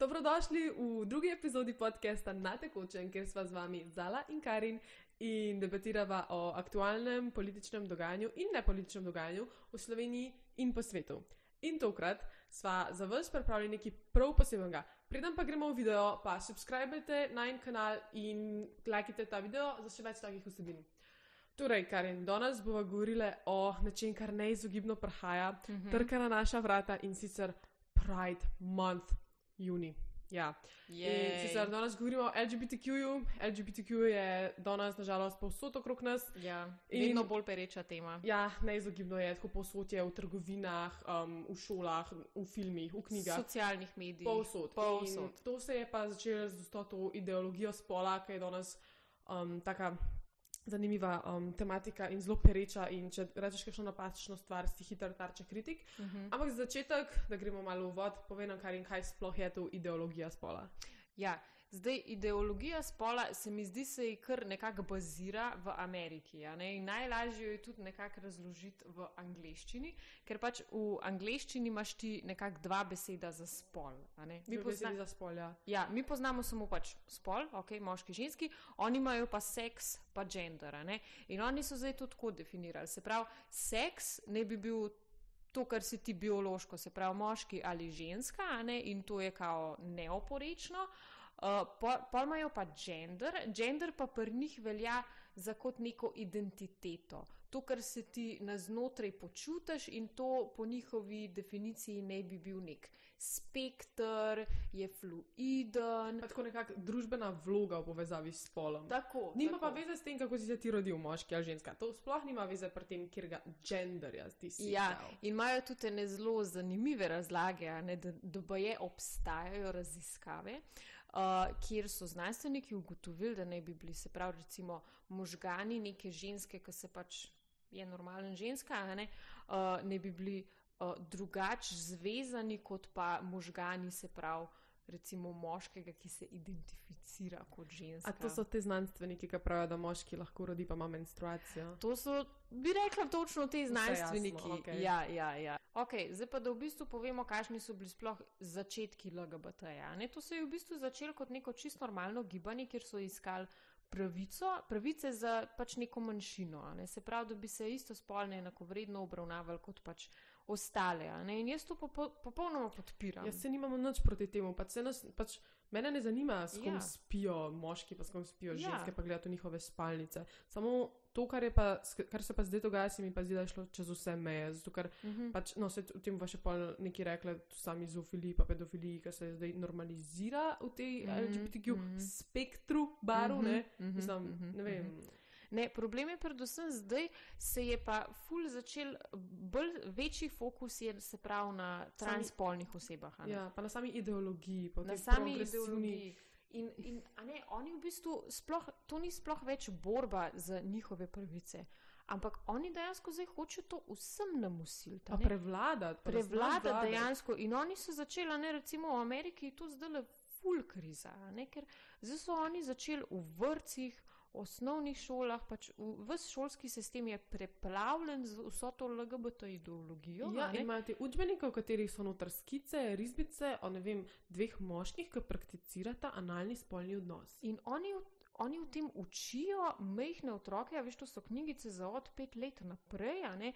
Dobrodošli v drugi epizodi podcasta Na tekočem, kjer sva z vami Zala in Karin in debatirava o aktualnem političnem dogajanju in nepolitičnem dogajanju v Sloveniji in po svetu. In tokrat sva za vas pripravili nekaj prav posebnega. Preden pa gremo v video, pa subskrbite na en kanal in lajkite ta video za še več takih vsebin. Torej, Karin, danes bomo govorili o nečem, kar neizogibno prihaja, mm -hmm. trka na naša vrata in sicer Pride Month, juni. Ja. In sicer danes govorimo o LGBTQ-ju. LGBTQ je danes, nažalost, povsod okrog nas. Ja, In- vedno bolj pereča tema. Ja, neizogibno je, tako povsod je v trgovinah, um, v šolah, v filmih, v knjigah. Socialnih medijih. Povsod. Povsod. In To se je pa začelo z to ideologijo spola, ki je danes um, tako zanimiva um, tematika in zelo pereča. In če rečeš kakšno napačno stvar, si hiter tarče kritik. Uh -huh. Ampak za začetek, da gremo malo v vod, povem, kar in kaj sploh je to ideologija spola. Ja, zdaj ideologija spola se mi zdi, se ji kar nekako bazira v Ameriki. Najlažje jo je tudi nekako razložiti v angleščini, ker pač v angleščini imaš ti nekako dva beseda za spol. Mi pozna- za spolja. Ja, mi poznamo samo pač spol, ok, moški, ženski, oni imajo pa seks, pa gender. In oni so zdaj to tako definirali. Se pravi, seks ne bi bil to, kar si ti biološko, se pravi, moški ali ženska, ne, in to je kao neoporečno. Uh, pol, pol imajo pa gender, gender pa pri njih velja za kot neko identiteto. To, kar se ti na znotraj počutiš, in to po njihovi definiciji ne bi bil nek spektr, je fluiden. Pa tako nekakšna družbena vloga v povezavi s spolom. Tako, Nima tako. pa veze s tem, kako si se ti rodil, moški ali ženska. To sploh nima veze pri tem, kjer ga genderja ti si. Ja, dal. in imajo tudi ene zelo zanimive razlage, ne, da, da boje obstajajo raziskave, uh, kjer so znanstveniki ugotovili, da ne bi bili, se pravi, recimo možgani neke ženske, ki se pač je normalen ženska, ne, uh, ne bi bili uh, drugače zvezani kot pa možgani, se pravi. Recimo moškega, ki se identificira kot ženska. A to so te znanstveniki, ki pravijo, da moški lahko rodi, pa ima menstruacijo. To so, bi rekla, točno ti znanstveniki. jasno, okej. Ja, ja, ja. Okay, zdaj pa, da v bistvu povemo, kakšni so bili sploh začetki LGBT-ja. ne. To se je v bistvu začelo kot neko čisto normalno gibanje, kjer so iskali pravico, pravice za pač neko manjšino. Ne. Se pravi, da bi se isto spolne enakovredno obravnavali kot pač ostale. Ne. In jaz to popo popolnoma podpiram. Jaz se nimamo nič proti temu, pač se nas, pač mene ne zanima, s kom Ja. spijo moški, pa s kom spijo Ja. ženske, pa gledajo njihove spalnice. Samo to, kar, pa, kar se pa zdaj dogaja, se mi pa zdi, da je šlo čez vse meje. Zato, ker Uh -huh. pač, no, se o tem pa še pol nekaj rekla, sami zoofiliji, pa pedofiliji, ki se zdaj normalizira v tej Mhm, LGBTQ mhm. spektru baru, Mhm, ne, mhm, mislim, mhm, ne vem. Ne, problem je predvsem zdaj, se je pa ful začel, bolj večji fokus je se pravi na transspolnih osebah. Ja, pa na sami ideologiji, pa na sami ideologiji. In, in ne, oni v bistvu sploh, to ni sploh več borba za njihove pravice, ampak oni dejansko zdaj hočejo to vsem namusiliti. prevladati. pa nas Prevlada vladati. dejansko. In oni so začeli, ne recimo v Ameriki, to zdaj le full kriza, ne, ker zdaj so oni začeli v vrtcih. Osnovnih šolah, pač vse šolski sistem je preplavljen z vso to LGBT ideologijo. a Ja, ne. in imajo te učbenike, v katerih so noter skice, risbice o ne vem, dveh moških, ki prakticirata analni spolni odnos. In oni, v- oni v tem učijo majhne otroke, a veš, to so knjigice za od pet let naprej.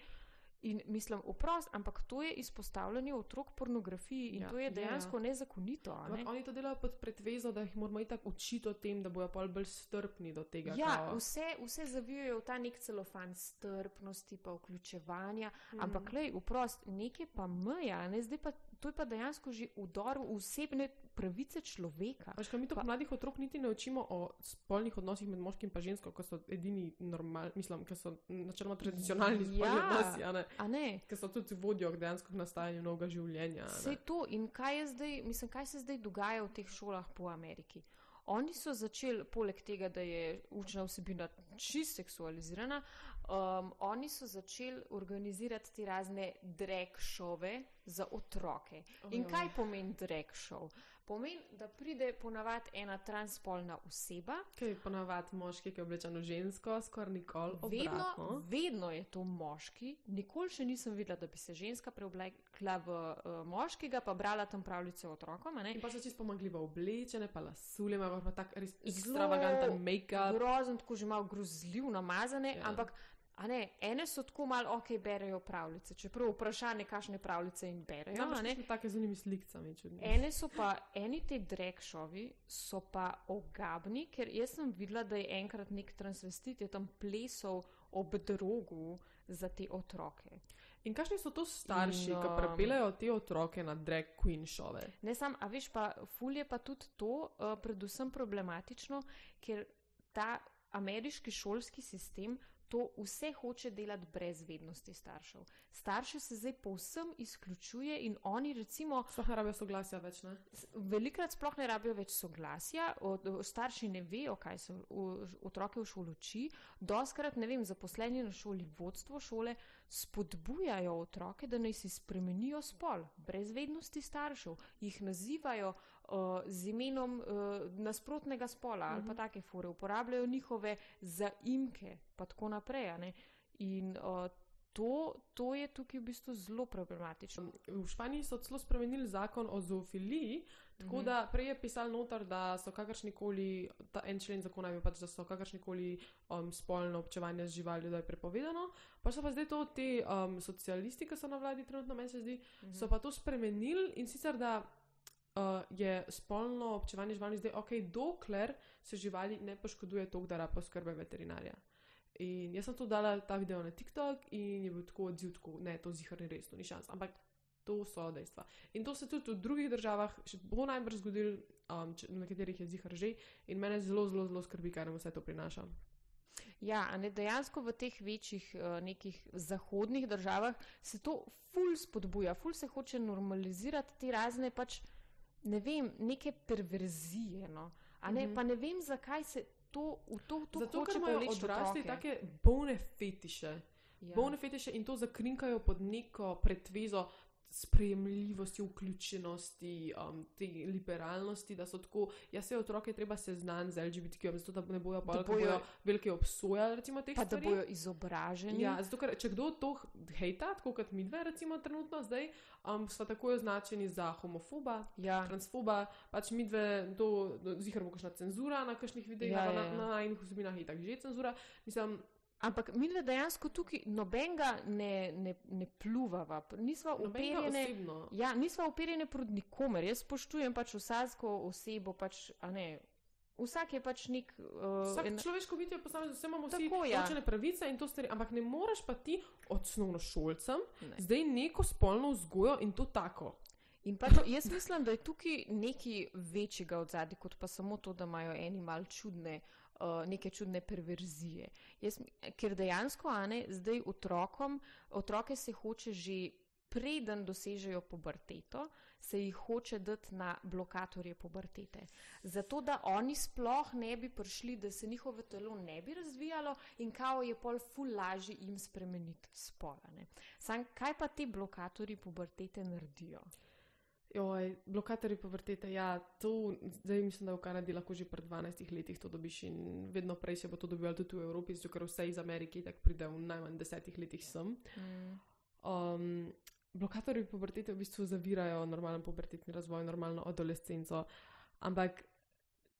Ne. In mislim, oprost, ampak to je izpostavljanje otrok pornografiji in Ja, to je ja, dejansko ja, ja. nezakonito. a Ampak Ne? oni to delajo pod pretvezo, da jih moramo itak učiti o tem, da bojo pol bolj strpni do tega. Ja, kao. vse, vse zavijajo v ta nek celofan strpnosti, pa vključevanja, mm. ampak lej, oprost, nekaj pa meja, ne? zdaj pa to je pa dejansko že udor v osebne pravice človeka. Veš, mi to Pa- mladih otrok niti ne učimo o spolnih odnosih med moškim in žensko, ko so edini normalni, mislim, ki so načeloma tradicionalni spolni Ja. odnosi, a ne? A ne? Ki so tudi vodijo k dejansko nastajanju novega življenja. Vse to in kaj, zdaj, mislim, kaj se zdaj dogaja v teh šolah po Ameriki. Oni so začeli, poleg tega, da je učna vsebina čist seksualizirana, um, oni so začeli organizirati te razne drag šove za otroke. In Ojoj. kaj pomeni drag šov? Pomeni, da pride ponavadi ena transspolna oseba. Kaj je ponavadi moški, ki je oblečen v žensko, skoraj nikoli Vedno, obratno. vedno je to moški. Nikoli še nisem videla, da bi se ženska preoblekla v uh, moškega, pa brala tam pravljice otrokom. In pa so čisto pomagljivo oblečene, pa lasulje, imajo pa tak res ekstravaganten make-up. Grozen, tako že malo grozljiv, namazane, ja. ampak a ne, ene so tako malo, ok, berejo pravljice. Čeprav vprašanje, kakšne pravljice jim berejo. Ja, a ne. imaš take z unimi slikami. Ene so pa, eni te drekšovi so pa ogabni, ker jaz sem videla, da je enkrat nek transvestit je tam plesal ob drogu za te otroke. In kakšni so to starši, In, ki um, prepeljajo te otroke na drag queen šove? Ne sam, a veš pa, ful je pa tudi to uh, predvsem problematično, ker ta ameriški šolski sistem to vse hoče delati brez vednosti staršev. Starše se zdaj povsem izključuje in oni recimo Sploh ne rabijo soglasja več, ne? velikrat sploh ne rabijo več soglasja, starši ne vejo, kaj se otroke v šoli uči, doskrat, ne vem, zaposleni na šoli, vodstvo šole spodbujajo otroke, da naj si spremenijo spol, brez vednosti staršev, jih nazivajo uh, z imenom uh, nasprotnega spola ali pa Mhm. take fore, uporabljajo njihove zaimke, pa tako naprej. In uh, to, to je tukaj v bistvu zelo problematično. V Španiji so celo spremenili zakon o zoofiliji, tako Mhm. da prej je pisal noter, da so kakršnikoli, ta en člen zakona je pač, da so kakršnikoli um, spolno občevanje z živaljo, da je prepovedano. Pa so pa zdaj to ti um, socialisti, ki so na vladi trenutno, meni se zdi, so pa to spremenili in sicer da. Uh, je spolno občevanje živali zdaj ok, dokler se živali ne poškoduje toliko, da rabijo skrbe veterinarja. In jaz sem to dala ta video na TikTok in je bil tako odziv, tako, ne, to zihar ni res, to ni šans. Ampak to so dejstva. In to se tudi v drugih državah še bo najbrž zgodilo, um, če- na katerih je zihar že. In mene zelo, zelo, zelo skrbi, kaj nam vse to prinaša. Ja, ne dejansko v teh večjih uh, nekih zahodnih državah se to ful spodbuja, ful se hoče normalizirati te razne pač, ne vem, neke perverzije. No. A Ne, mm -hmm. Pa ne vem, zakaj se to v to, to Zato, ker imajo odrasli otroke. take bolne fetiše. Ja. Bolne fetiše in to zakrinkajo pod neko pretvezo sprejemljivosti, vključenosti, um, te liberalnosti, da so tako, ja se otroke treba seznaniti z LGBTQ, zato da ne bojo pa Da da bojo velike obsojali recimo teh Pa da stvari. bojo izobraženi. Ja, zato, ker če kdo to hejta, tako kot mi dve, recimo trenutno zdaj, um, sva takoj označeni za homofoba, ja. transfoba, pač mi dve, to zihar bo kakšna cenzura na kakšnih videih, Ja, ja, ja, na, ja. na najnih vsebinah je tako že cenzura. Mislim, Ampak mi dejansko tukaj nobenega ne, ne, ne pluvava, nisva uperjene. Ja, nisva uperjene proti nikomer. Jaz spoštujem pač vsako osebo, pač, a ne. Vsak je pač nek. Uh, Vsak en, človeško bitje posamezno, vse imamo vsi Tako, ja. določene pravice in to stvari, ampak ne moreš pa ti osnovnošolcem Ne. zdaj neko spolno vzgojo in to tako. in pač, jaz mislim, da je tukaj nekaj večjega od zadaj, kot pa samo to, da imajo eni mal čudne. Uh, neke čudne perverzije. Jaz, ker dejansko, a ne, zdaj otrokom, otroke se hoče že preden dosežejo puberteto, se jih hoče dati na blokatorje pubertete. Zato, da oni sploh ne bi prišli, da se njihovo telo ne bi razvijalo in kao je pol ful lažje jim spremeniti spola. ne. Sam kaj pa ti blokatorji pubertete naredijo? Joj, blokatorji pubertete, ja, to zdaj mislim, da v Kanadi lahko že pred 12 letih to dobiš in vedno prej se bo to dobivalo tudi v Evropi, zato ker vse iz Amerike tako pride v najmanj desetih letih sem. Mm. Um, blokatorji pubertete v bistvu zavirajo normalen pubertetni razvoj, normalno adolescenco, ampak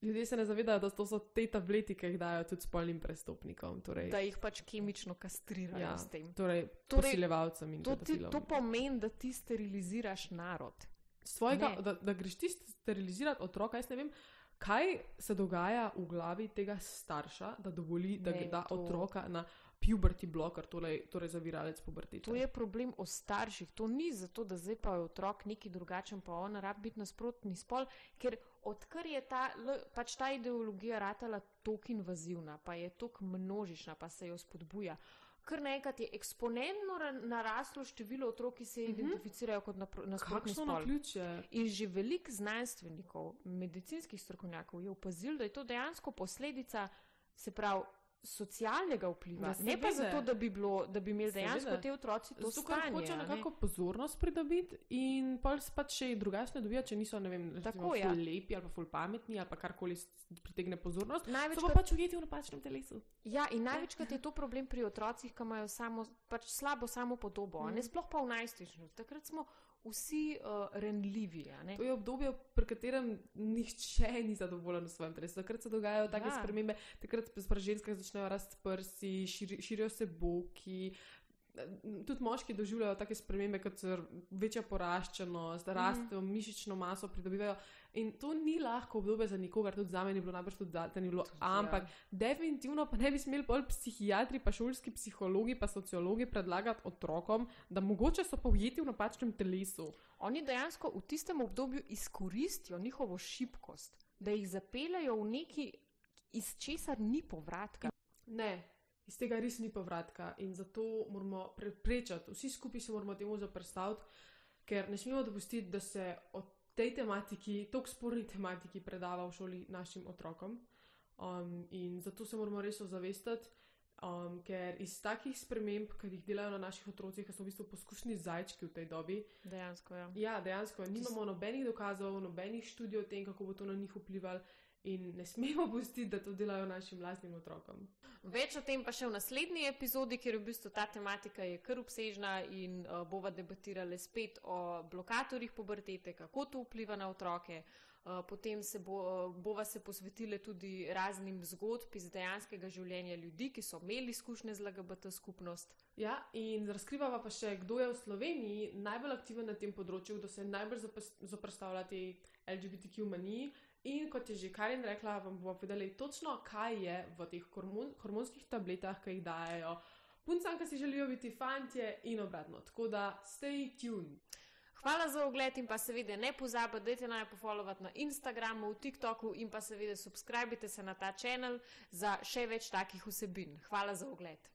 ljudje se ne zavedajo, da to so te tableti, ki jih dajo tudi spolnim prestopnikom, torej, Da jih pač kemično kastrirajo Ja. s tem. torej, Torej, posiljevalcem in To, ti, to pomeni, da ti steriliziraš narod. Svojega, da, da greš ti sterilizirati otroka. Jaz ne vem, kaj se dogaja v glavi tega starša, da dovoli, da Ne, da to- otroka na puberty blocker, torej, torej zaviralec pubertete. To je problem o starših. To ni zato, da zdaj pa je otrok neki drugačen, pa on rabi biti nasprotni spol, ker odkar je ta, pač ta ideologija ratala tako invazivna, pa je tako množična, pa se jo spodbuja. Kar naenkrat je eksponentno ra- naraslo število otrok, ki se Mhm. identificirajo kot nasprotni Kakšno spol. na ključe? In že veliko znanstvenikov, medicinskih strokovnjakov je opazil, da je to dejansko posledica, se pravi, socialnega vpliva, Ja, ne pa zato, da bi, bilo, da bi imeli dejansko te otroci to Zato, stanje. hoče a ne. nekako pozornost pridobiti in pa se pač še drugače ne dobijo, če niso, ne vem, Tako, recimo, ja. lepi ali pa ful pametni ali pa karkoli pritegne pozornost. So pa Največkrat, pač ujeti v napačnem telesu. ja, in največkrat je to problem pri otrocih, ki imajo samo, pač slabo samo podobo, mm. ne Mhm. sploh pa v najstništvu. Takrat smo vsi uh, renljivi. To je obdobje, pri katerem nihče ni zadovoljen v svojem telesu. Takrat se dogajajo take Ja. spremembe, takrat pri ženskah začnejo rasti prsi, širi, širijo se boki. Tudi moški doživljajo take spremembe, kot so večja poraščenost, rastejo mm. mišično maso, pridobivajo. In to ni lahko obdobje za nikogar, tudi za me ni bilo, najbrž tudi za te ni bilo. Tudi, ja. Ampak definitivno pa ne bi smeli pol psihiatri, pa šolski psihologi, pa sociologi predlagati otrokom, da mogoče so pa ujeti v napačnem telesu. Oni dejansko v tistem obdobju izkoristijo njihovo šibkost, da jih zapeljajo v neki, iz česar ni povratka. Ne, iz tega res ni povratka in zato moramo preprečati, vsi skupaj se moramo temu zaprstaviti, ker ne smemo dopustiti, da se o tej tematiki, tako sporni tematiki, predava v šoli našim otrokom. Um, in zato se moramo res ozavestiti, um, ker iz takih sprememb, ki jih delajo na naših otrocih, so v bistvu poskušni zajčki v tej dobi, Dejansko, ja. ja, dejansko nimamo nobenih dokazov, nobenih študij o tem, kako bo to na njih vplivalo. In ne smemo pustiti, da to delajo našim lastnim otrokom. Več o tem pa še v naslednji epizodi, ker v bistvu ta tematika je kar obsežna in uh, bova debatirali spet o blokatorjih pubertete, kako to vpliva na otroke. Uh, potem se bo, uh, bova se posvetili tudi raznim zgodb iz dejanskega življenja ljudi, ki so imeli izkušnje z LGBT skupnost. Ja, in razkrivava pa še, kdo je v Sloveniji najbolj aktiven na tem področju, kdo se najbolj zoprstavlja tej LGBTQ maniji. In kot je že Karin rekla, vam bomo povedali točno, kaj je v teh hormon, hormonskih tabletah, ki jih dajo puncam, ki si želijo biti fantje, in obratno. Tako da stay tuned. Hvala za ogled in pa seveda ne pozabite, dajte naj pofollowati na Instagramu, TikToku in pa seveda subskrbite se na ta kanal za še več takih vsebin. Hvala za ogled.